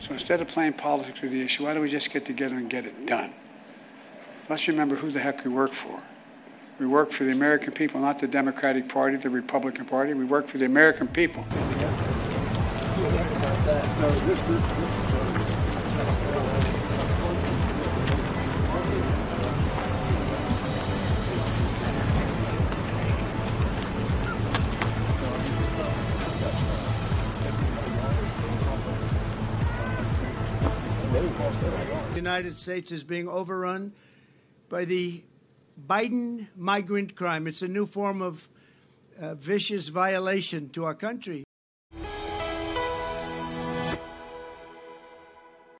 So instead of playing politics with the issue, why don't we just get together and get it done? Let's remember who the heck we work for. We work for the American people, not the Democratic Party, the Republican Party. We work for the American people. The United States is being overrun by the Biden migrant crime. It's a new form of uh, vicious violation to our country.